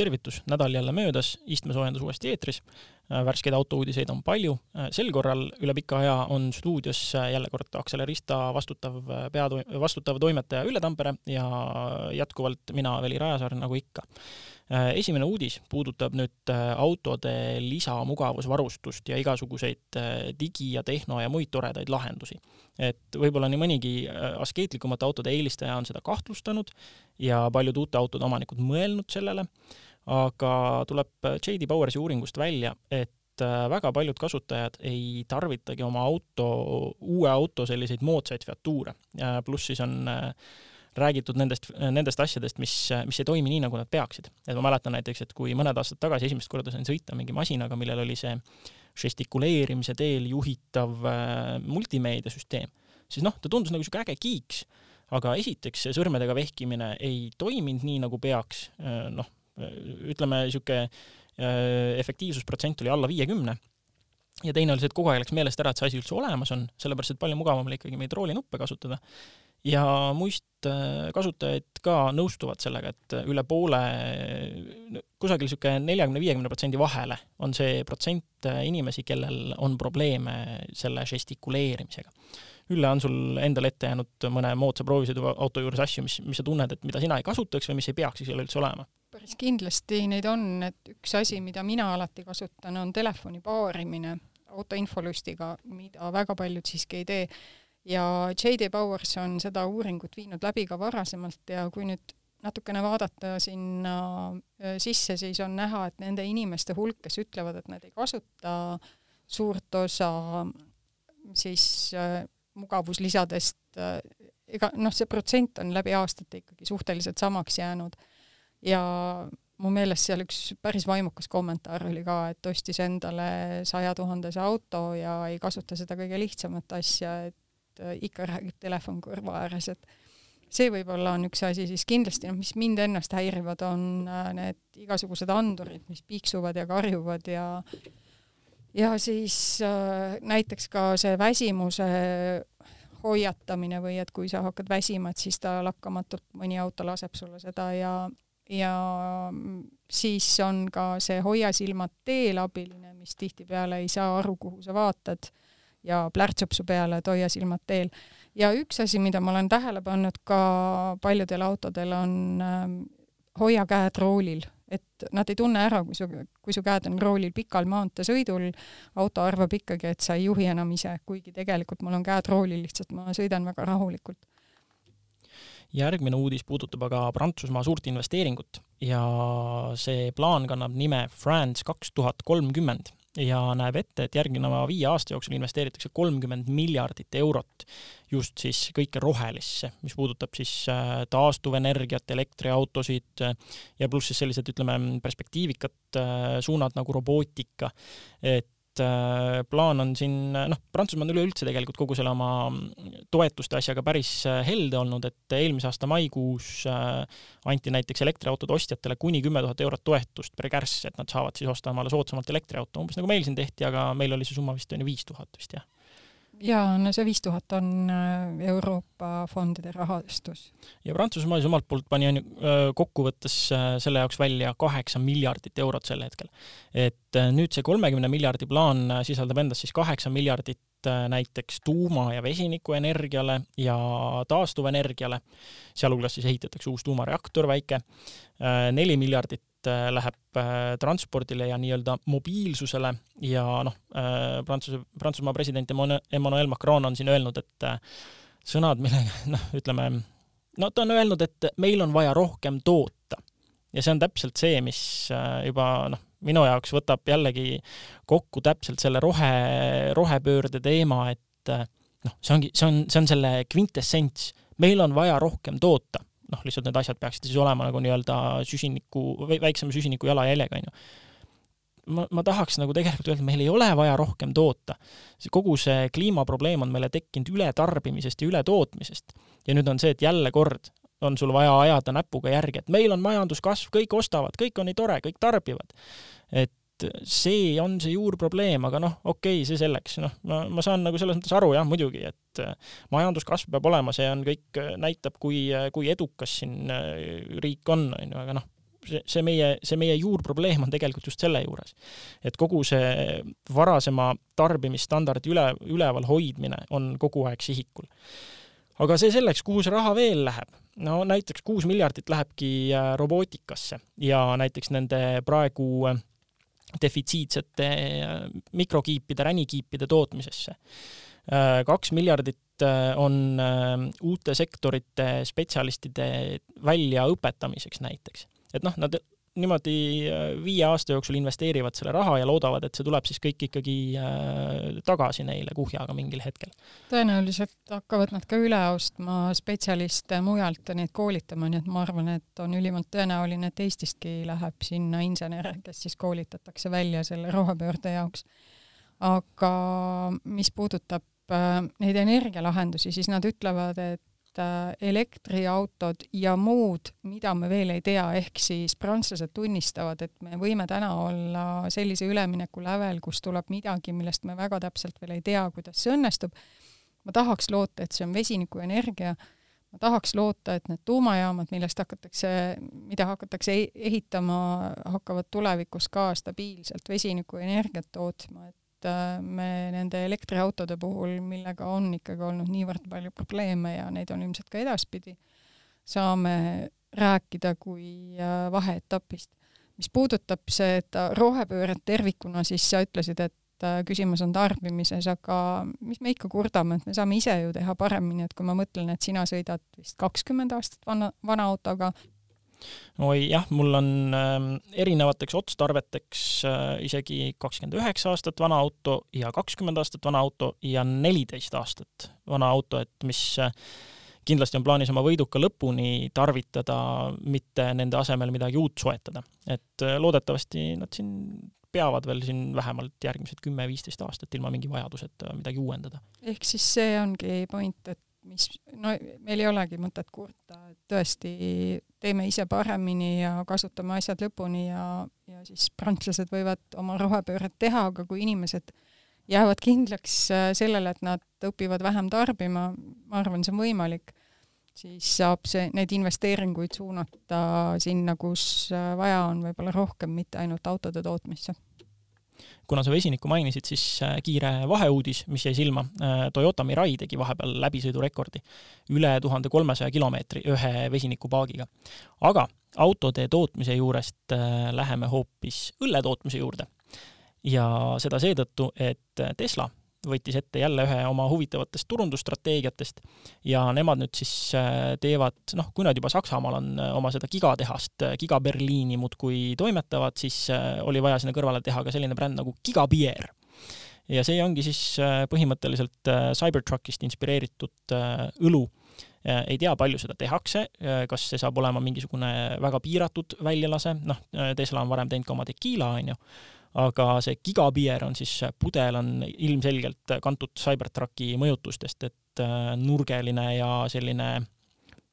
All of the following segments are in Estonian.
tervitus, nädal jälle möödas, istmesoojendus uuesti eetris, värskeid autouudiseid on palju, sel korral üle pika aja on stuudios jälle kord Accelerista vastutav peatoi-, vastutav toimetaja Ülle Tampere ja jätkuvalt mina, Veli Rajasaar, nagu ikka. Äh, esimene uudis puudutab nüüd äh, autode lisamugavusvarustust ja igasuguseid äh, digi ja tehno ja muid toredaid lahendusi. et võib-olla nii mõnigi askeetlikumate autode eelistaja on seda kahtlustanud ja paljud uute autode omanikud mõelnud sellele, aga tuleb J.D. Powersi uuringust välja, et väga paljud kasutajad ei tarvitagi oma auto, uue auto selliseid moodsaid featuure, pluss siis on äh, räägitud nendest, nendest asjadest, mis, mis ei toimi nii, nagu nad peaksid. et ma mäletan näiteks, et kui mõned aastad tagasi esimest korda sain sõita mingi masinaga, millel oli see žestikuleerimise teel juhitav äh, multimeediasüsteem, siis noh, ta tundus nagu niisugune äge kiiks, aga esiteks see sõrmedega vehkimine ei toiminud nii, nagu peaks, äh, noh, ütleme, niisugune äh, efektiivsusprotsent oli alla viiekümne ja teine oli see, et kogu aeg läks meelest ära, et see asi üldse olemas on, sellepärast et palju mugavam oli ikkagi neid roolinuppe kasutada ja muist äh, kasutajaid ka nõustuvad sellega, et üle poole, kusagil niisugune neljakümne, viiekümne protsendi vahele on see protsent äh, inimesi, kellel on probleeme selle žestikuleerimisega. Ülle, on sul endal ette jäänud mõne moodsa proovisõidu auto juures asju, mis, mis sa tunned, et mida sina ei kasutaks või mis ei peaks siis üleüldse olema? Päris kindlasti neid on, et üks asi, mida mina alati kasutan, on telefoni paarimine auto infolustiga, mida väga paljud siiski ei tee ja J.D. Powers on seda uuringut viinud läbi ka varasemalt ja kui nüüd natukene vaadata sinna äh, sisse, siis on näha, et nende inimeste hulk, kes ütlevad, et nad ei kasuta suurt osa siis äh, mugavuslisadest äh,, ega noh, see protsent on läbi aastate ikkagi suhteliselt samaks jäänud ja mu meelest seal üks päris vaimukas kommentaar oli ka, et ostis endale saja tuhandese auto ja ei kasuta seda kõige lihtsamat asja, et äh, ikka räägib telefon kõrva ääres, et see võib-olla on üks asi, siis kindlasti. Noh, mis mind ennast häirivad, on äh, need igasugused andurid, mis piiksuvad ja karjuvad ja ja siis äh, näiteks ka see väsimuse hoiatamine või et kui sa hakkad väsima, et siis ta lakkamatult, mõni auto laseb sulle seda ja ja siis on ka see hoia silmad teel abiline, mis tihtipeale ei saa aru, kuhu sa vaatad ja plärtsub su peale, et hoia silmad teel. ja üks asi, mida ma olen tähele pannud ka paljudel autodel, on äh, hoia käed roolil, et nad ei tunne ära, kui su, kui su käed on roolil pikal maanteesõidul, auto arvab ikkagi, et sa ei juhi enam ise, kuigi tegelikult mul on käed roolil, lihtsalt ma sõidan väga rahulikult järgmine uudis puudutab aga Prantsusmaa suurt investeeringut ja see plaan kannab nime France kaks tuhat kolmkümmend ja näeb ette, et järgneva viie aasta jooksul investeeritakse kolmkümmend miljardit eurot just siis kõike rohelisse, mis puudutab siis äh, taastuvenergiat, elektriautosid äh, ja pluss siis sellised, ütleme, perspektiivikad äh, suunad nagu robootika, et et äh, plaan on siin, noh, Prantsusmaa on üleüldse tegelikult kogu selle oma toetuste asjaga päris äh, helde olnud, et eelmise aasta maikuus äh, anti näiteks elektriautode ostjatele kuni kümme tuhat eurot toetust per kärss, et nad saavad siis osta omale soodsamalt elektriauto, umbes nagu meil siin tehti, aga meil oli see summa vist on ju viis tuhat vist, jah jaa, no see viis tuhat on äh, Euroopa fondide rahastus. ja Prantsusmaa siis omalt poolt pani on ju äh, kokkuvõttes äh, selle jaoks välja kaheksa miljardit eurot sel hetkel. et nüüd see kolmekümne miljardi plaan sisaldab endas siis kaheksa miljardit näiteks tuuma- ja vesinikuenergiale ja taastuvenergiale, sealhulgas siis ehitatakse uus tuumareaktor väike, neli miljardit läheb äh, transpordile ja nii-öelda mobiilsusele ja noh, äh, Prantsuse, Prantsusmaa president Emmanuel Macron on siin öelnud, et sõnad, millega noh, ütleme, no ta on öelnud, et meil on vaja rohkem toota. ja see on täpselt see, mis juba noh, minu jaoks võtab jällegi kokku täpselt selle rohe, rohepöörde teema, et noh, see ongi, see on, see on selle kvintessents, meil on vaja rohkem toota noh, lihtsalt need asjad peaksid siis olema nagu nii-öelda süsiniku väiksema süsiniku jalajäljega, on ju. ma, ma tahaks nagu tegelikult öelda, meil ei ole vaja rohkem toota. kogu see kliimaprobleem on meile tekkinud ületarbimisest ja ületootmisest. ja nüüd on see, et jälle kord on sul vaja ajada näpuga järgi, et meil on majanduskasv, kõik ostavad, kõik on nii tore, kõik tarbivad. et see on see juurprobleem, aga noh, okei okay,, see selleks, noh, ma, ma saan nagu selles mõttes aru jah, muidugi, et äh, majanduskasv peab olema, see on kõik, äh, näitab, kui, äh, kui edukas siin riik on, on ju, aga noh, see, see meie, see meie juurprobleem on tegelikult just selle juures. et kogu see varasema tarbimisstandardi üle, üleval hoidmine on kogu aeg sihikul. aga see selleks, kuhu see raha veel läheb? no näiteks kuus miljardit lähebki äh, robootikasse ja näiteks nende praegu äh, defitsiitsete äh, mikrokiipide, ränikiipide tootmisesse. kaks miljardit on uute sektorite spetsialistide väljaõpetamiseks näiteks. et noh, nad niimoodi äh, viie aasta jooksul investeerivad selle raha ja loodavad, et see tuleb siis kõik ikkagi äh, tagasi neile kuhjaga mingil hetkel. tõenäoliselt hakkavad nad ka üle ostma spetsialiste mujalt ja neid koolitama, nii et ma arvan, et on ülimalt tõenäoline, et Eestistki läheb sinna insenere, kes siis koolitatakse välja selle rohepöörde jaoks. aga mis puudutab äh, neid energialahendusi, siis nad ütlevad, et elektriautod ja muud, mida me veel ei tea, ehk siis prantslased tunnistavad, et me võime täna olla sellise ülemineku lävel, kus tuleb midagi, millest me väga täpselt veel ei tea, kuidas see õnnestub. ma tahaks loota, et see on vesinikuenergia, ma tahaks loota, et need tuumajaamad, millest hakatakse, mida hakatakse e-, ehitama, hakkavad tulevikus ka stabiilselt vesinikuenergiat tootma, et et äh, me nende elektriautode puhul, millega on ikkagi olnud niivõrd palju probleeme ja neid on ilmselt ka edaspidi, saame rääkida kui äh, vaheetapist. mis puudutab seda rohepööret tervikuna, siis sa ütlesid, et äh, küsimus on tarbimises, aga mis me ikka kurdame, et me saame ise ju teha paremini, et kui ma mõtlen, et sina sõidad vist kakskümmend aastat vana, vana autoga, oi jah, mul on äh, erinevateks otstarveteks äh, isegi kakskümmend üheksa aastat vana auto ja kakskümmend aastat vana auto ja neliteist aastat vana auto, et mis äh, kindlasti on plaanis oma võiduka lõpuni tarvitada, mitte nende asemel midagi uut soetada. et äh, loodetavasti nad siin peavad veel siin vähemalt järgmised kümme-viisteist aastat ilma mingi vajaduseta midagi uuendada. ehk siis see ongi point, et mis, no meil ei olegi mõtet kurta, et tõesti teeme ise paremini ja kasutame asjad lõpuni ja, ja siis prantslased võivad oma rohepööret teha, aga kui inimesed jäävad kindlaks äh, sellele, et nad õpivad vähem tarbima, ma arvan, see on võimalik, siis saab see, neid investeeringuid suunata sinna, kus äh, vaja on võib-olla rohkem, mitte ainult autode tootmisse kuna sa vesinikku mainisid, siis äh, kiire vaheuudis, mis jäi silma. Äh, Toyota Mirai tegi vahepeal läbisõidurekordi, üle tuhande kolmesaja kilomeetri ühe vesinikupaagiga. aga autode tootmise juurest äh, läheme hoopis õlle tootmise juurde. ja seda seetõttu, et Tesla võttis ette jälle ühe oma huvitavatest turundusstrateegiatest ja nemad nüüd siis äh, teevad, noh, kui nad juba Saksamaal on äh, oma seda gigatehast, äh, Giga Berliini muudkui toimetavad, siis oli vaja sinna kõrvale teha ka selline bränd nagu Giga Beer. ja see ongi siis põhimõtteliselt Cybertruckist inspireeritud õlu ei tea, palju seda tehakse, kas see saab olema mingisugune väga piiratud väljalase, noh, Tesla on varem teinud ka oma tekiila, on ju, aga see gigabeer on siis, pudel on ilmselgelt kantud Cybertrucki mõjutustest, et äh, nurgeline ja selline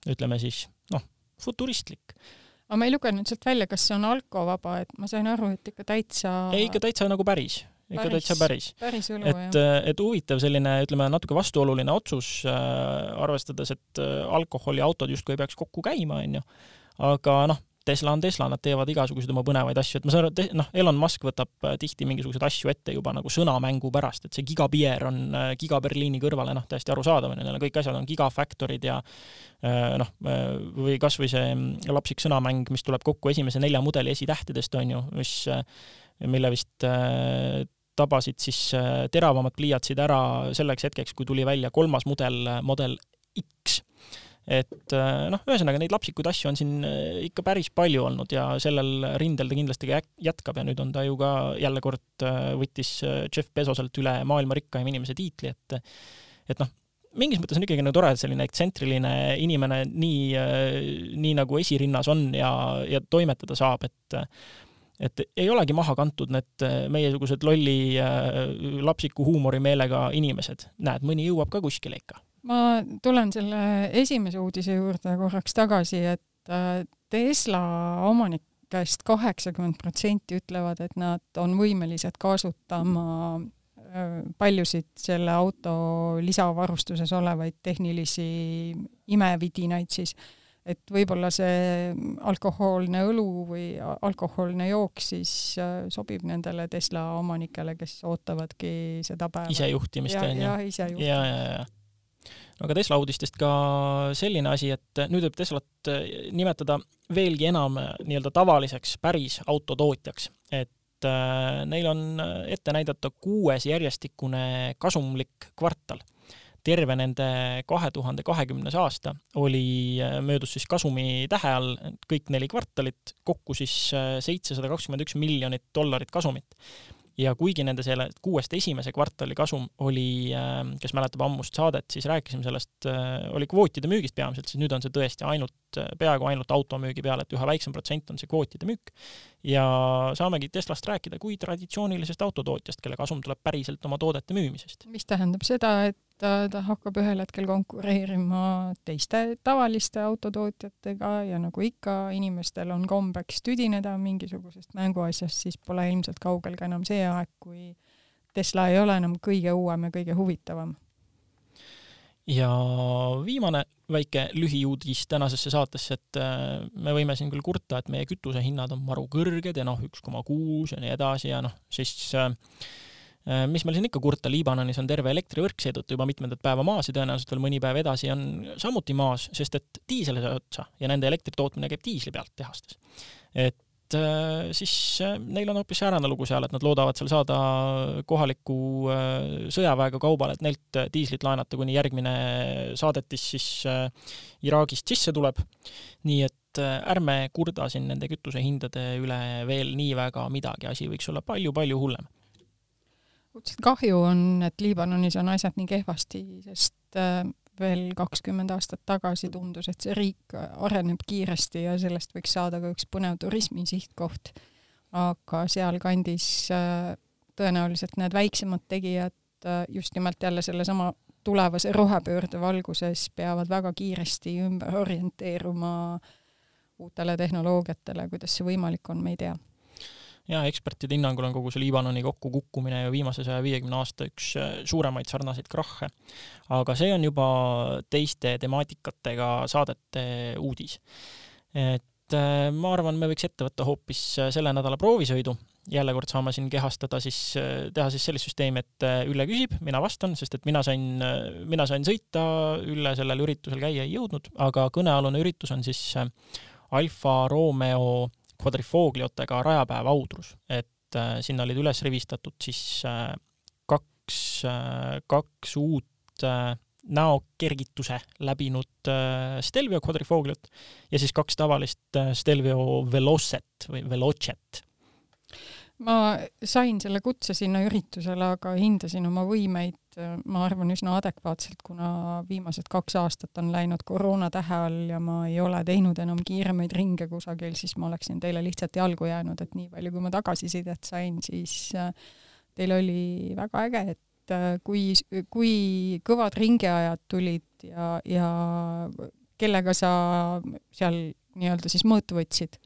ütleme siis noh, futuristlik. aga ma ei lugenud sealt välja, kas see on alkovaba, et ma sain aru, et ikka täitsa ei, ikka täitsa nagu päris ikka päris, täitsa päris. päris et, äh, et huvitav selline, ütleme, natuke vastuoluline otsus äh,, arvestades, et äh, alkoholiautod justkui ei peaks kokku käima, onju. aga noh, Tesla on Tesla, nad teevad igasuguseid oma põnevaid asju, et ma saan aru, noh, Elon Musk võtab äh, tihti mingisuguseid asju ette juba nagu sõnamängu pärast, et see Gigabier on äh, Giga Berliini kõrvale, noh, täiesti arusaadav on ju, neil on kõik asjad on Gigafactorid ja äh, noh, või kasvõi see mm, lapsik sõnamäng, mis tuleb kokku esimese nelja mudeli esitähtedest, on ju, mis, mille vist tabasid siis teravamad pliiatsid ära selleks hetkeks, kui tuli välja kolmas mudel, Model X et äh, noh, ühesõnaga neid lapsikuid asju on siin äh, ikka päris palju olnud ja sellel rindel ta kindlasti ka jätkab ja nüüd on ta ju ka jälle kord äh, võttis Jeff Bezoselt üle maailma rikkaim inimese tiitli, et et noh, mingis mõttes on ikkagi nagu tore, et selline ekstsentriline inimene nii, nii nagu esirinnas on ja, ja toimetada saab, et et ei olegi maha kantud need meiesugused lolli lapsiku huumorimeelega inimesed. näed, mõni jõuab ka kuskile ikka ma tulen selle esimese uudise juurde korraks tagasi, et äh, Tesla omanikest kaheksakümmend protsenti ütlevad, et nad on võimelised kasutama äh, paljusid selle auto lisavarustuses olevaid tehnilisi imevidinaid siis, et võib-olla see alkohoolne õlu või alkohoolne jook siis äh, sobib nendele Tesla omanikele, kes ootavadki seda päeva. isejuhtimist, on ju? jah, isejuhtimist. No aga Tesla uudistest ka selline asi, et nüüd võib Teslat äh, nimetada veelgi enam äh, nii-öelda tavaliseks päris autotootjaks, et neil on ette näidata kuues järjestikune kasumlik kvartal. Terve nende kahe tuhande kahekümnes aasta oli, möödus siis kasumi tähe all kõik neli kvartalit, kokku siis seitsesada kakskümmend üks miljonit dollarit kasumit ja kuigi nende selle kuuest esimese kvartali kasum oli, äh, kes mäletab ammust saadet, siis rääkisime sellest, oli kvootide müügist peamiselt, siis nüüd on see tõesti ainult, peaaegu ainult automüügi peale, et üha väiksem protsent on see kvootide müük. ja saamegi Teslast rääkida kui traditsioonilisest autotootjast, kelle kasum tuleb päriselt oma toodete müümisest. mis tähendab seda, et ta, ta hakkab ühel hetkel konkureerima teiste tavaliste autotootjatega ja nagu ikka, inimestel on kombeks tüdineda mingisugusest mänguasjast, siis pole ilmselt kaugel ka enam see aeg, kui Tesla ei ole enam kõige uuem ja kõige huvitavam. ja viimane väike lühiuudis tänasesse saatesse, et äh, me võime siin küll kurta, et meie kütusehinnad on maru kõrged ja noh, üks koma kuus ja nii edasi ja noh, siis äh, Äh, mis meil siin ikka kurta, Liibanonis on terve elektrivõrk seetõttu juba mitmendat päeva maas ja tõenäoliselt veel mõni päev edasi on samuti maas, sest et diisel sai otsa ja nende elektritootmine käib diisli pealt tehastes. et äh, siis äh, neil on hoopis säärane lugu seal, et nad loodavad seal saada kohaliku sõjaväega kaubale, et neilt diislit laenata, kuni järgmine saadetis siis Iraagist sisse tuleb. nii et ärme kurda siin nende kütusehindade üle veel nii väga midagi, asi võiks olla palju-palju hullem õudselt kahju on, et Liibanonis on asjad nii kehvasti, sest äh, veel kakskümmend aastat tagasi tundus, et see riik areneb kiiresti ja sellest võiks saada ka üks põnev turismisihtkoht. aga sealkandis äh, tõenäoliselt need väiksemad tegijad äh, just nimelt jälle sellesama tulevase rohepöörde valguses peavad väga kiiresti ümber orienteeruma uutele tehnoloogiatele, kuidas see võimalik on, me ei tea ja ekspertide hinnangul on kogu see Liibanoni kokkukukkumine ju viimase saja viiekümne aasta üks äh, suuremaid sarnaseid krahhe. aga see on juba teiste temaatikatega saadete uudis. et äh, ma arvan, me võiks ette võtta hoopis äh, selle nädala proovisõidu, jälle kord saame siin kehastada siis, teha siis sellist süsteemi, et Ülle küsib, mina vastan, sest et mina sain, mina sain sõita, Ülle sellel üritusel käia ei jõudnud, aga kõnealune üritus on siis Alfa Romeo kvadrifoogliotega rajapäev Audrus, et äh, sinna olid üles rivistatud siis äh, kaks äh,, kaks uut näokergituse läbinud Stelvio kvadrifoogliot ja siis kaks tavalist Stelvio Velocet või Velocet ma sain selle kutse sinna üritusele, aga hindasin oma võimeid, ma arvan, üsna adekvaatselt, kuna viimased kaks aastat on läinud koroona tähe all ja ma ei ole teinud enam kiiremaid ringe kusagil, siis ma oleksin teile lihtsalt jalgu jäänud, et nii palju, kui ma tagasisidet sain, siis äh, teil oli väga äge, et äh, kui, kui kõvad ringiajad tulid ja, ja kellega sa seal nii-öelda siis mõõtu võtsid?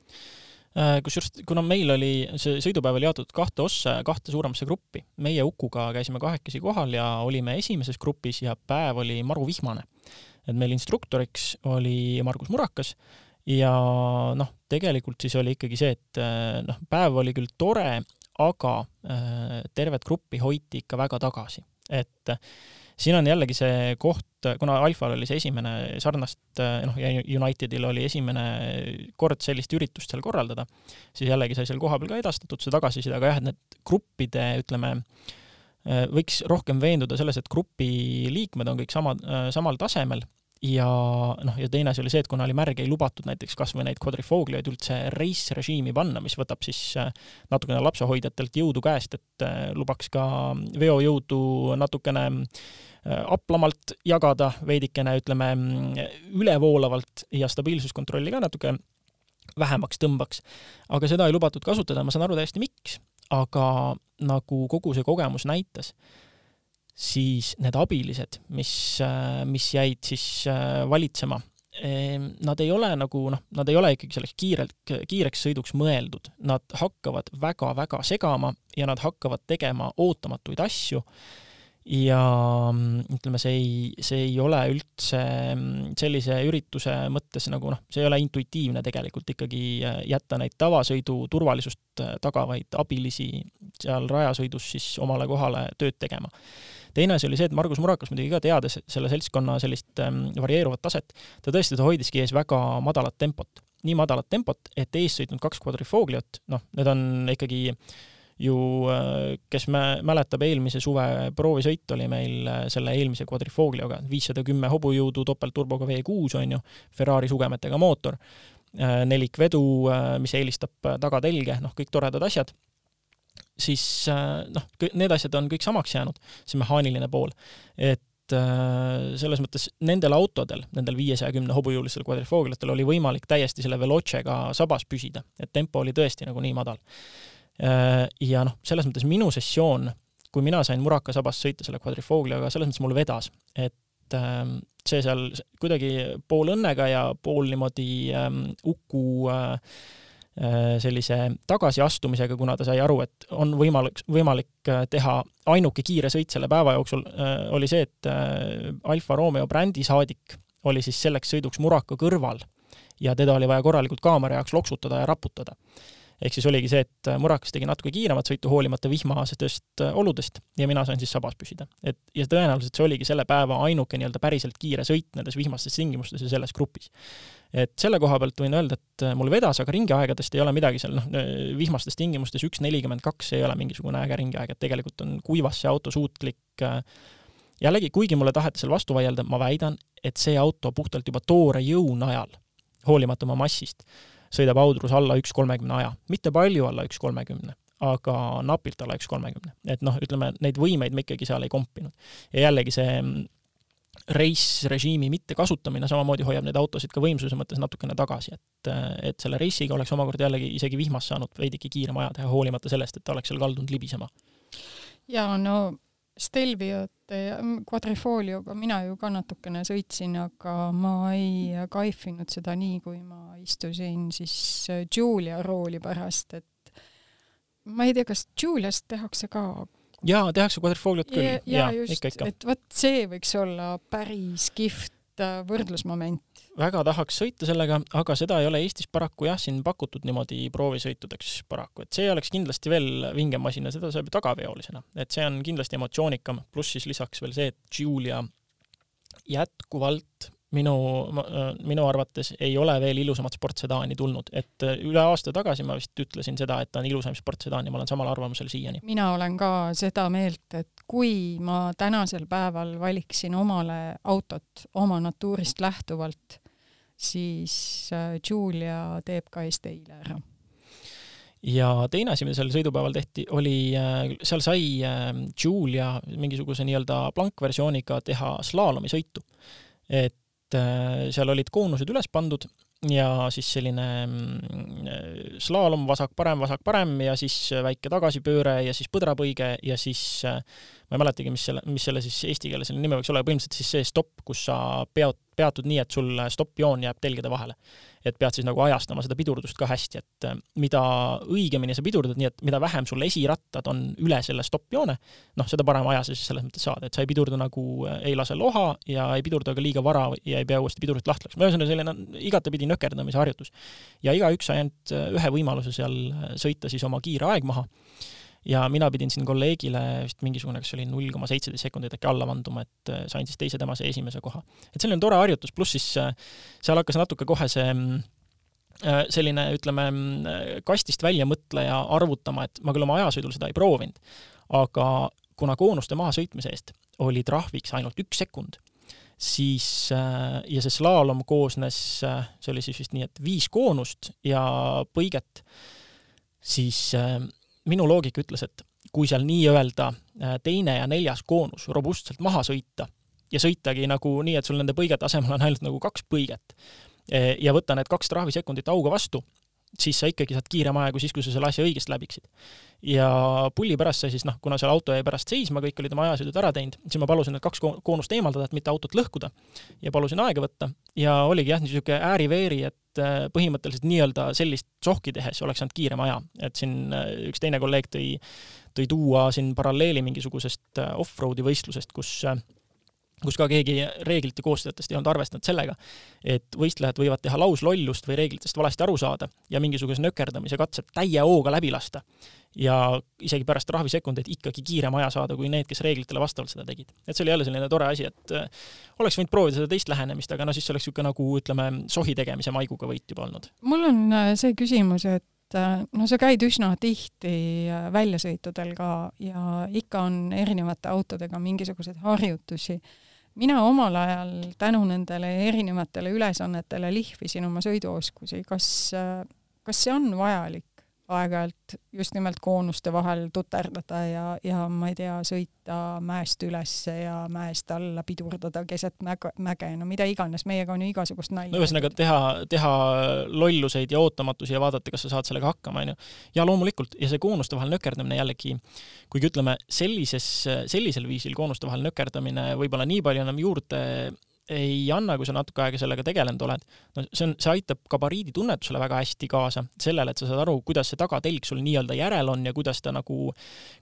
Äh, kusjuures, kuna meil oli, see sõidupäev oli jaotatud kahte ossa kahte suuremasse gruppi, meie Ukuga käisime kahekesi kohal ja olime esimeses grupis ja päev oli maru vihmane. et meil instruktoriks oli Margus Murakas ja noh, tegelikult siis oli ikkagi see, et äh, noh, päev oli küll tore, aga äh, tervet gruppi hoiti ikka väga tagasi, et siin on jällegi see koht, kuna Alfal oli see esimene sarnast, noh, ja Unitedil oli esimene kord sellist üritust seal korraldada, siis jällegi sai seal kohapeal ka edastatud see tagasiside, aga jah, et need gruppide, ütleme, võiks rohkem veenduda selles, et grupi liikmed on kõik sama, samal tasemel ja noh, ja teine asi oli see, et kuna oli märg, ei lubatud näiteks kas või neid kvadrifoogliaid üldse reisrežiimi panna, mis võtab siis äh, natukene lapsehoidjatelt jõudu käest, et äh, lubaks ka veojõudu natukene äh, aplamalt jagada, veidikene ütleme ülevoolavalt ja stabiilsuskontrolli ka natuke vähemaks tõmbaks. aga seda ei lubatud kasutada, ma saan aru täiesti, miks, aga nagu kogu see kogemus näitas, siis need abilised, mis, äh, mis jäid siis äh, valitsema, ehm, nad ei ole nagu noh, nad ei ole ikkagi selleks kiirelt, kiireks sõiduks mõeldud, nad hakkavad väga-väga segama ja nad hakkavad tegema ootamatuid asju ja mm, ütleme, see ei, see ei ole üldse mm, sellise ürituse mõttes nagu noh, see ei ole intuitiivne tegelikult ikkagi äh, jätta neid tavasõidu turvalisust tagavaid abilisi seal rajasõidus siis omale kohale tööd tegema. Teine asi oli see, et Margus Murakas muidugi ka teades selle seltskonna sellist ähm, varieeruvat taset, ta tõesti, ta hoidiski ees väga madalat tempot. nii madalat tempot, et ees sõitnud kaks kvadrifogliot, noh, need on ikkagi ju äh, kes mä-, mäletab, eelmise suve proovisõit oli meil äh, selle eelmise Quadrifoglioga, viissada kümme hobujõudu topeltturboga V6 on ju, Ferrari sugemetega mootor, äh, nelikvedu, mis eelistab tagatelge, noh, kõik toredad asjad, siis noh, need asjad on kõik samaks jäänud, see mehaaniline pool. et selles mõttes nendel autodel, nendel viiesaja kümne hobujõulistel quadrifogliatel oli võimalik täiesti selle Velocega sabas püsida, et tempo oli tõesti nagu nii madal Äh, ja noh, selles mõttes minu sessioon, kui mina sain Muraka sabast sõita selle kvadrifogliaga, selles mõttes mul vedas, et ähm, see seal kuidagi pool õnnega ja pool niimoodi ähm, Uku äh, äh, sellise tagasiastumisega, kuna ta sai aru, et on võimalik, võimalik teha ainuke kiire sõit selle päeva jooksul, oli see, et Alfa Romeo brändi saadik oli siis selleks sõiduks Muraka kõrval ja teda oli vaja korralikult kaamera jaoks loksutada ja raputada ehk siis oligi see, et Murakas tegi natuke kiiremat sõitu hoolimata vihmasetest äh, oludest ja mina sain siis sabas püsida. et ja tõenäoliselt see oligi selle päeva ainuke nii-öelda päriselt kiire sõit nendes vihmastes tingimustes ja selles grupis. et selle koha pealt võin öelda, et äh, mul vedas, aga ringiaegadest ei ole midagi seal, noh, äh, vihmastes tingimustes üks nelikümmend kaks ei ole mingisugune äge ringiaeg, et tegelikult on kuivas see auto suutlik jällegi, kuigi mulle taheti seal vastu vaielda, ma väidan, et see auto puhtalt juba toore jõu najal, hoolimata oma massist, sõidab Audrus alla üks kolmekümne aja, mitte palju alla üks kolmekümne, aga napilt alla üks kolmekümne. et noh, ütleme neid võimeid me ikkagi seal ei kompinud. ja jällegi see mm, reisrežiimi mittekasutamine samamoodi hoiab neid autosid ka võimsuse mõttes natukene tagasi, et, et selle reisiga oleks omakorda jällegi isegi vihmas saanud veidike kiirem aja teha, hoolimata sellest, et ta oleks seal kaldunud libisema. jaa, no Stelviot ja Quadrifolioga mina ju ka natukene sõitsin, aga ma ei kaifinud seda nii, kui ma istusin siis Julia rooli pärast, et ma ei tea, kas Juliast tehakse ka jaa, tehakse Quadrifoliot küll. Ja,, jaa, just, et vot see võiks olla päris kihvt võrdlusmoment. Väga tahaks sõita sellega, aga seda ei ole Eestis paraku jah, siin pakutud niimoodi proovisõitudeks paraku, et see oleks kindlasti veel vingem masin ja seda saab ju tagaveolisena, et see on kindlasti emotsioonikam, pluss siis lisaks veel see, et Julia jätkuvalt minu, minu arvates ei ole veel ilusamat sportsedaani tulnud, et üle aasta tagasi ma vist ütlesin seda, et ta on ilusaim sportsedaan ja ma olen samal arvamusel siiani. mina olen ka seda meelt, et kui ma tänasel päeval valiksin omale autot oma natuurist lähtuvalt, siis äh, Julia teeb ka esteile ära. ja teine asi, mida sel sõidupäeval tehti, oli, äh, seal sai äh, Julia mingisuguse nii-öelda blankversiooniga teha slaalomisõitu. et seal olid koonused üles pandud ja siis selline mm, slaalom vasak-parem, vasak-parem ja siis väike tagasipööre ja siis põdrapõige ja siis ma ei mäletagi, mis selle, mis selle siis eesti keeles selle nimi võiks olla, põhimõtteliselt siis see stopp, kus sa pead, peatud nii, et sul stopp-joon jääb telgede vahele et pead siis nagu ajastama seda pidurdust ka hästi, et äh, mida õigemini sa pidurdad, nii et mida vähem sul esirattad on üle selle stopp-joone, noh, seda parema aja sa siis selles mõttes saad, et sa ei pidurda nagu, äh, ei lase loha ja ei pidurda ka liiga vara ja ei pea uuesti pidurit lahti laskma, ühesõnaga selline igatepidi nökerdamise harjutus. ja igaüks sai ainult äh, ühe võimaluse seal sõita siis oma kiire aeg maha ja mina pidin siin kolleegile vist mingisugune, kas oli null koma seitseteist sekundit äkki alla vanduma, et äh, sain siis teise temase esimese koha. et selline tore harjutus, pluss siis äh, seal hakkas natuke kohe see mm, äh, selline, ütleme, mm, kastist väljamõtleja arvutama, et ma küll oma ajasõidul seda ei proovinud, aga kuna koonuste mahasõitmise eest oli trahviks ainult üks sekund, siis ja see slaalom koosnes, see oli siis vist nii, et viis koonust ja põiget, siis minu loogika ütles, et kui seal nii-öelda äh, teine ja neljas koonus robustselt maha sõita ja sõitagi nagu nii, et sul nende põigete asemel on ainult nagu kaks põiget e, ja võtta need kaks trahvisekundit auga vastu, siis sa ikkagi saad kiirema aja kui siis, kui sa selle asja õigesti läbiksid. ja pulli pärast sai siis noh, kuna seal auto jäi pärast seisma, kõik olid oma ajasõidud ära teinud, siis ma palusin need kaks koonust eemaldada, et mitte autot lõhkuda ja palusin aega võtta ja oligi jah, niisugune ääri-veeri, et äh, põhimõtteliselt nii-öelda sellist sohki tehes oleks saanud kiirema aja, et siin äh, üks teine kolleeg tõi, tõi tuua siin paralleeli mingisugusest off-road'i võistlusest, kus kus ka keegi reeglite koostajatest ei olnud arvestanud sellega, et võistlejad võivad teha lauslollust või reeglitest valesti aru saada ja mingisuguse nökerdamise katsed täie hooga läbi lasta. ja isegi pärast trahvisekundeid ikkagi kiirema aja saada, kui need, kes reeglitele vastavalt seda tegid. et see oli jälle selline tore asi, et äh, oleks võinud proovida seda teist lähenemist, aga no siis oleks niisugune nagu ütleme, sohi tegemise maiguga võit juba olnud. mul on äh, see küsimus, et äh, no sa käid üsna tihti väljasõitudel ka ja ikka on erinevate autodega mingisuguseid harjutusi mina omal ajal tänu nendele erinevatele ülesannetele lihvisin oma sõiduoskusi, kas, kas see on vajalik? Aeg-ajalt just nimelt koonuste vahel tuterdada ja, ja ma ei tea, sõita mäest ülesse ja mäest alla, pidurdada keset mäge, mäge, no mida iganes, meiega on ju igasugust nalja. no ühesõnaga teha, teha lolluseid ja ootamatusi ja vaadata, kas sa saad sellega hakkama, onju. ja loomulikult, ja see koonuste vahel nökerdamine jällegi, kuigi ütleme, sellises, sellisel viisil koonuste vahel nökerdamine võib-olla nii palju enam juurde ei anna, kui sa natuke aega sellega tegelenud oled. no see on, see aitab gabariidi tunnetusele väga hästi kaasa, sellele, et sa saad aru, kuidas see tagatelg sul nii-öelda järel on ja kuidas ta nagu,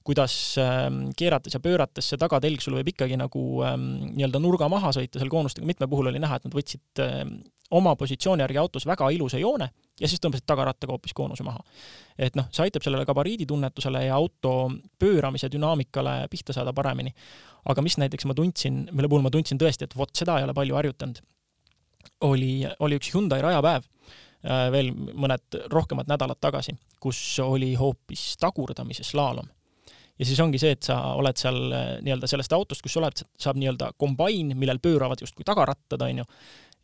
kuidas ähm, keerates ja pöörates see tagatelg sul võib ikkagi nagu ähm, nii-öelda nurga maha sõita, seal koonustega mitme puhul oli näha, et nad võtsid ähm, oma positsiooni järgi autos väga ilusa joone ja siis tõmbasid tagarattaga hoopis koonuse maha. et noh, see aitab sellele gabariiditunnetusele ja auto pööramise dünaamikale pihta saada paremini. aga mis näiteks ma tundsin, mille puhul ma tundsin tõesti, et vot seda ei ole palju harjutanud, oli, oli üks Hyundai rajapäev äh, veel mõned rohkemad nädalad tagasi, kus oli hoopis tagurdamise slaalom ja siis ongi see, et sa oled seal äh, nii-öelda sellest autost, kus sa oled, saab nii-öelda kombain, millel pööravad justkui tagarattad, onju,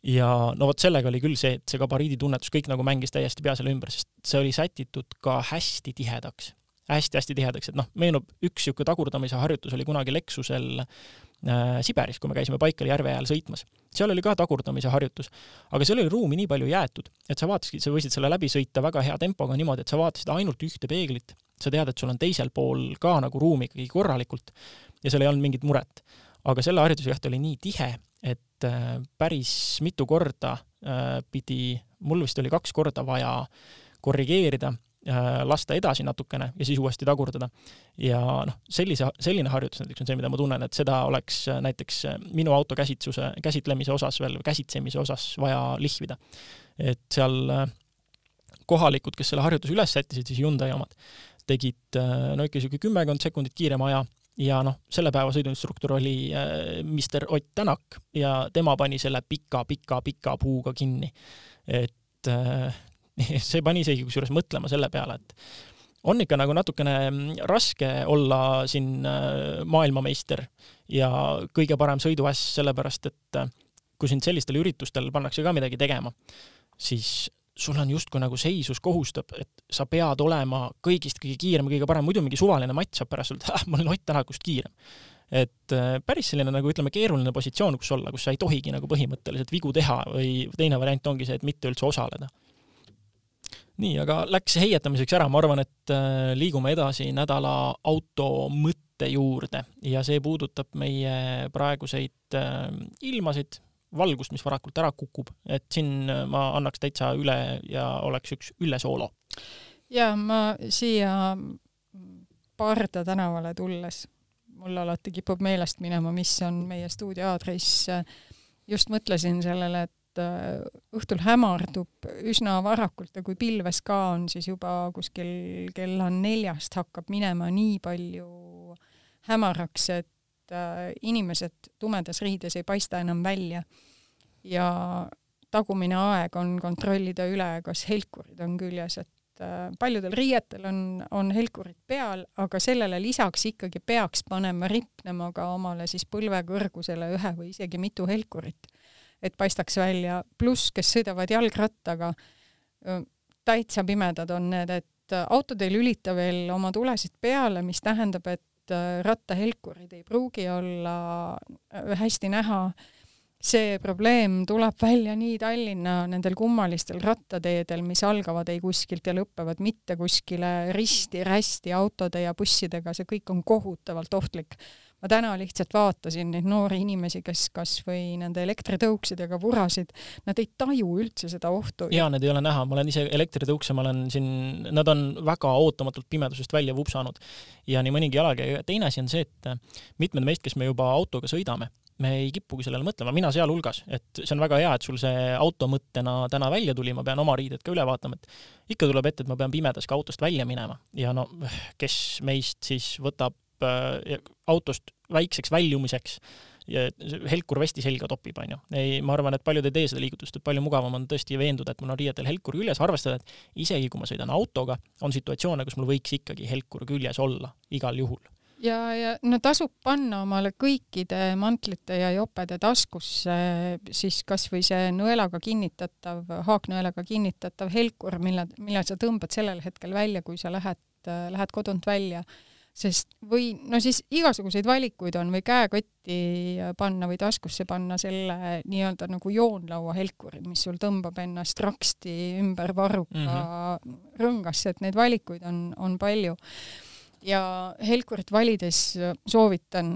ja no vot sellega oli küll see, et see gabariiditunnetus kõik nagu mängis täiesti pea selle ümber, sest see oli sätitud ka hästi tihedaks hästi-hästi tihedaks, et noh, meenub üks niisugune tagurdamise harjutus oli kunagi Lexusel äh, Siberis, kui me käisime Baikali järve ajal sõitmas. seal oli ka tagurdamise harjutus, aga seal oli ruumi nii palju jäetud, et sa vaatasidki, sa võisid selle läbi sõita väga hea tempoga niimoodi, et sa vaatasid ainult ühte peeglit, sa tead, et sul on teisel pool ka nagu ruumi ikkagi korralikult ja seal ei olnud mingit muret. Aga selle harjutuse juht oli nii tihe, et äh, päris mitu korda äh, pidi, mul vist oli kaks korda vaja korrigeerida, äh, lasta edasi natukene ja siis uuesti tagurdada. ja noh, sellise, selline harjutus näiteks on see, mida ma tunnen, et seda oleks näiteks minu auto käsitluse, käsitlemise osas veel, käsitsemise osas vaja lihvida. et seal kohalikud, kes selle harjutuse üles sättisid, siis Hyundai omad, tegid no ikka niisugune kümmekond sekundit kiirema aja ja noh, selle päeva sõiduinstruktor oli äh, Mr Ott Tänak ja tema pani selle pika-pika-pika puuga kinni. et äh, see pani isegi kusjuures mõtlema selle peale, et on ikka nagu natukene mm, raske olla siin äh, maailmameister ja kõige parem sõiduäss, sellepärast et äh, kui sind sellistel üritustel pannakse ka midagi tegema, siis sul on justkui nagu seisus kohustab, et sa pead olema kõigist kõige kiirem, kõige parem, muidu mingi suvaline matt saab pärast öelda, et ma olen Ott Tänakust kiirem. et äh, päris selline nagu ütleme, keeruline positsioon, kus olla, kus sa ei tohigi nagu põhimõtteliselt vigu teha või teine variant ongi see, et mitte üldse osaleda. nii, aga läks heietamiseks ära, ma arvan, et äh, liigume edasi nädala auto mõtte juurde ja see puudutab meie praeguseid äh, ilmasid, valgust, mis varakult ära kukub, et siin ma annaks täitsa üle ja oleks üks Ülle Soolo. ja ma siia Parda tänavale tulles, mul alati kipub meelest minema, mis on meie stuudio aadress, just mõtlesin sellele, et äh, õhtul hämardub üsna varakult ja kui pilves ka on, siis juba kuskil kella neljast hakkab minema nii palju hämaraks, et äh, inimesed tumedas riides ei paista enam välja. Ja tagumine aeg on kontrollida üle, kas helkurid on küljes, et äh, paljudel riietel on, on helkurid peal, aga sellele lisaks ikkagi peaks panema ripnema ka omale siis põlve kõrgusele ühe või isegi mitu helkurit, et paistaks välja, pluss kes sõidavad jalgrattaga, täitsa pimedad on need, et autod ei lülita veel oma tulesid peale, mis tähendab, et äh, rattahelkurid ei pruugi olla äh, hästi näha see probleem tuleb välja nii Tallinna nendel kummalistel rattateedel, mis algavad ei kuskilt ja lõpevad mitte kuskile risti-rästi autode ja bussidega, see kõik on kohutavalt ohtlik. Ma täna lihtsalt vaatasin neid noori inimesi, kes kas või nende elektritõuksidega vurasid, nad ei taju üldse seda ohtu. jaa, need ei ole näha, ma olen ise elektritõukse, ma olen siin, nad on väga ootamatult pimedusest välja vupsanud. Ja nii mõnigi jalakäija. teine asi on see, et mitmed meist, kes me juba autoga sõidame, me ei kipugi sellele mõtlema, mina sealhulgas, et see on väga hea, et sul see auto mõttena täna välja tuli, ma pean oma riided ka üle vaatama, et ikka tuleb ette, et ma pean pimedas ka autost välja minema. Ja no kes meist siis võtab autost väikseks väljumiseks ja helkur vesti selga topib, onju. ei, ma arvan, et paljud ei tee seda liigutust, et palju mugavam on tõesti veenduda, et mul on riietel helkur küljes, arvestada, et isegi kui ma sõidan autoga, on situatsioone, kus mul võiks ikkagi helkur küljes olla igal juhul ja, ja no tasub panna omale kõikide mantlite ja jopede taskusse siis kasvõi see nõelaga kinnitatav, haaknõelaga kinnitatav helkur, mille, mille sa tõmbad sellel hetkel välja, kui sa lähed, lähed kodunt välja. Sest või no siis igasuguseid valikuid on või käekotti panna või taskusse panna selle nii-öelda nagu joonlaua helkuri, mis sul tõmbab ennast raksti ümber varruka mm -hmm. rõngasse, et neid valikuid on, on palju ja helkurit valides soovitan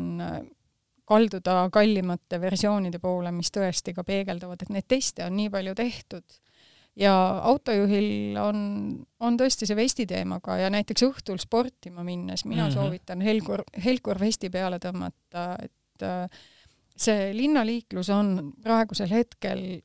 kalduda kallimate versioonide poole, mis tõesti ka peegeldavad, et neid teste on nii palju tehtud. Ja autojuhil on, on tõesti see vesti teemaga ja näiteks õhtul sportima minnes mina mm -hmm. soovitan helkur, helkur vesti peale tõmmata, et äh, see linnaliiklus on praegusel hetkel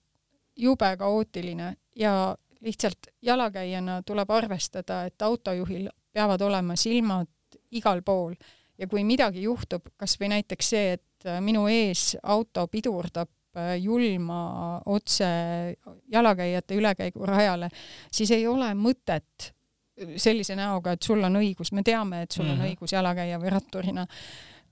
jube kaootiline ja lihtsalt jalakäijana tuleb arvestada, et autojuhil peavad olema silmad igal pool ja kui midagi juhtub, kas või näiteks see, et minu ees auto pidurdab julma otse jalakäijate ülekäigurajale, siis ei ole mõtet sellise näoga, et sul on õigus, me teame, et sul mm -hmm. on õigus jalakäija või ratturina,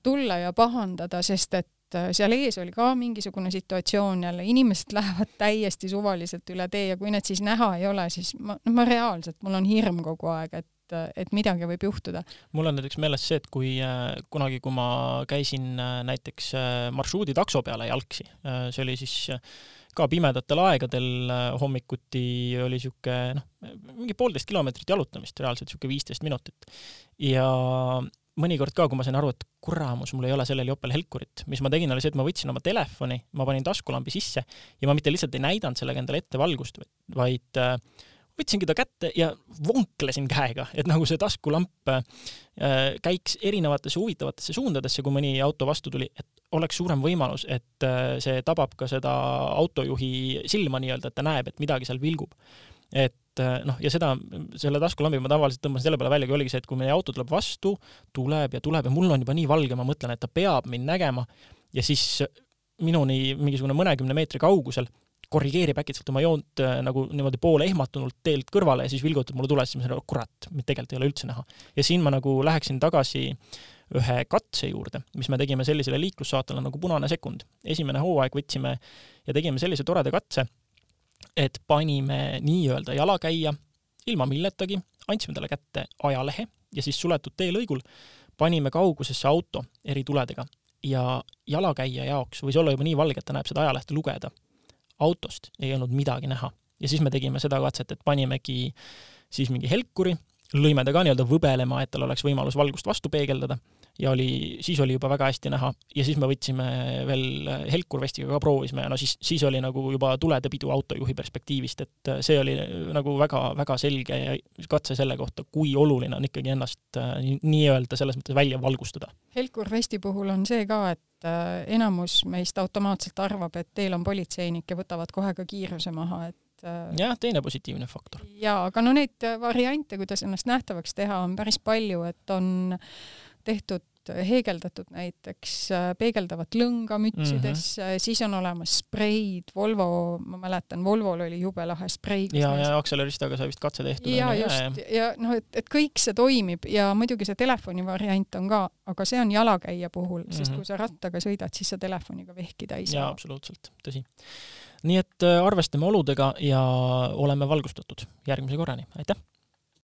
tulla ja pahandada, sest et äh, seal ees oli ka mingisugune situatsioon jälle, inimesed lähevad täiesti suvaliselt üle tee ja kui need siis näha ei ole, siis ma, no ma reaalselt, mul on hirm kogu aeg, et et, et midagi võib juhtuda. mul on näiteks meeles see, et kui äh, kunagi, kui ma käisin äh, näiteks äh, marsruuditakso peale jalgsi, see oli siis ka pimedatel aegadel hommikuti oli sihuke noh, mingi poolteist kilomeetrit jalutamist, reaalselt sihuke viisteist minutit. ja mõnikord ka, kui ma sain aru, et kuramus, mul ei ole sellel jopel helkurit, mis ma tegin, oli see, et ma võtsin oma telefoni, ma panin taskulambi sisse ja ma mitte lihtsalt ei näidanud sellega endale ette valgust, vaid äh, võtsingi ta kätte ja vonklesin käega, et nagu see taskulamp äh, käiks erinevatesse huvitavatesse suundadesse, kui mõni auto vastu tuli, et oleks suurem võimalus, et äh, see tabab ka seda autojuhi silma nii-öelda, et ta näeb, et midagi seal vilgub. et äh, noh, ja seda, selle taskulambi ma tavaliselt tõmbasin selle peale välja, kui oligi see, et kui meie auto tuleb vastu, tuleb ja tuleb ja mul on juba nii valge, ma mõtlen, et ta peab mind nägema ja siis minuni mingisugune mõnekümne meetri kaugusel korrigeerib äkitselt oma joont äh, nagu niimoodi poole ehmatunult teelt kõrvale ja siis vilgutab mulle tule, siis ma saan aru, kurat, mind tegelikult ei ole üldse näha. ja siin ma nagu läheksin tagasi ühe katse juurde, mis me tegime sellisele liiklussaatele nagu Punane sekund. esimene hooaeg võtsime ja tegime sellise toreda katse, et panime nii-öelda jalakäija ilma milletagi, andsime talle kätte ajalehe ja siis suletud teelõigul panime kaugusesse auto eri tuledega ja jalakäija jaoks võis olla juba nii valge, et ta näeb seda ajalehte lugeda autost ei olnud midagi näha. ja siis me tegime seda katset, et panimegi siis mingi helkuri, lõime ta ka nii-öelda võbelema, et tal oleks võimalus valgust vastu peegeldada ja oli, siis oli juba väga hästi näha ja siis me võtsime veel helkurvestiga ka proovisime ja no siis, siis oli nagu juba tulede pidu autojuhi perspektiivist, et see oli nagu väga-väga selge katse selle kohta, kui oluline on ikkagi ennast nii-öelda selles mõttes välja valgustada. helkurvesti puhul on see ka, et äh, enamus meist automaatselt arvab, et teel on politseinik ja võtavad kohe ka kiiruse maha, et äh, jah, teine positiivne faktor. jaa, aga no neid variante, kuidas ennast nähtavaks teha, on päris palju, et on tehtud heegeldatud näiteks äh, peegeldavat lõnga mütsidesse mm, -hmm. siis on olemas spreid, Volvo, ma mäletan, Volvol oli jube lahe sprei. ja, ja akseleristaga sai vist katse tehtud. ja just, ja noh, et, et kõik see toimib ja muidugi see telefoni variant on ka, aga see on jalakäija puhul mm, -hmm. sest kui sa rattaga sõidad, siis sa telefoniga vehkida ei saa. jaa, absoluutselt, tõsi. nii et äh, arvestame oludega ja oleme valgustatud. järgmise korrani, aitäh!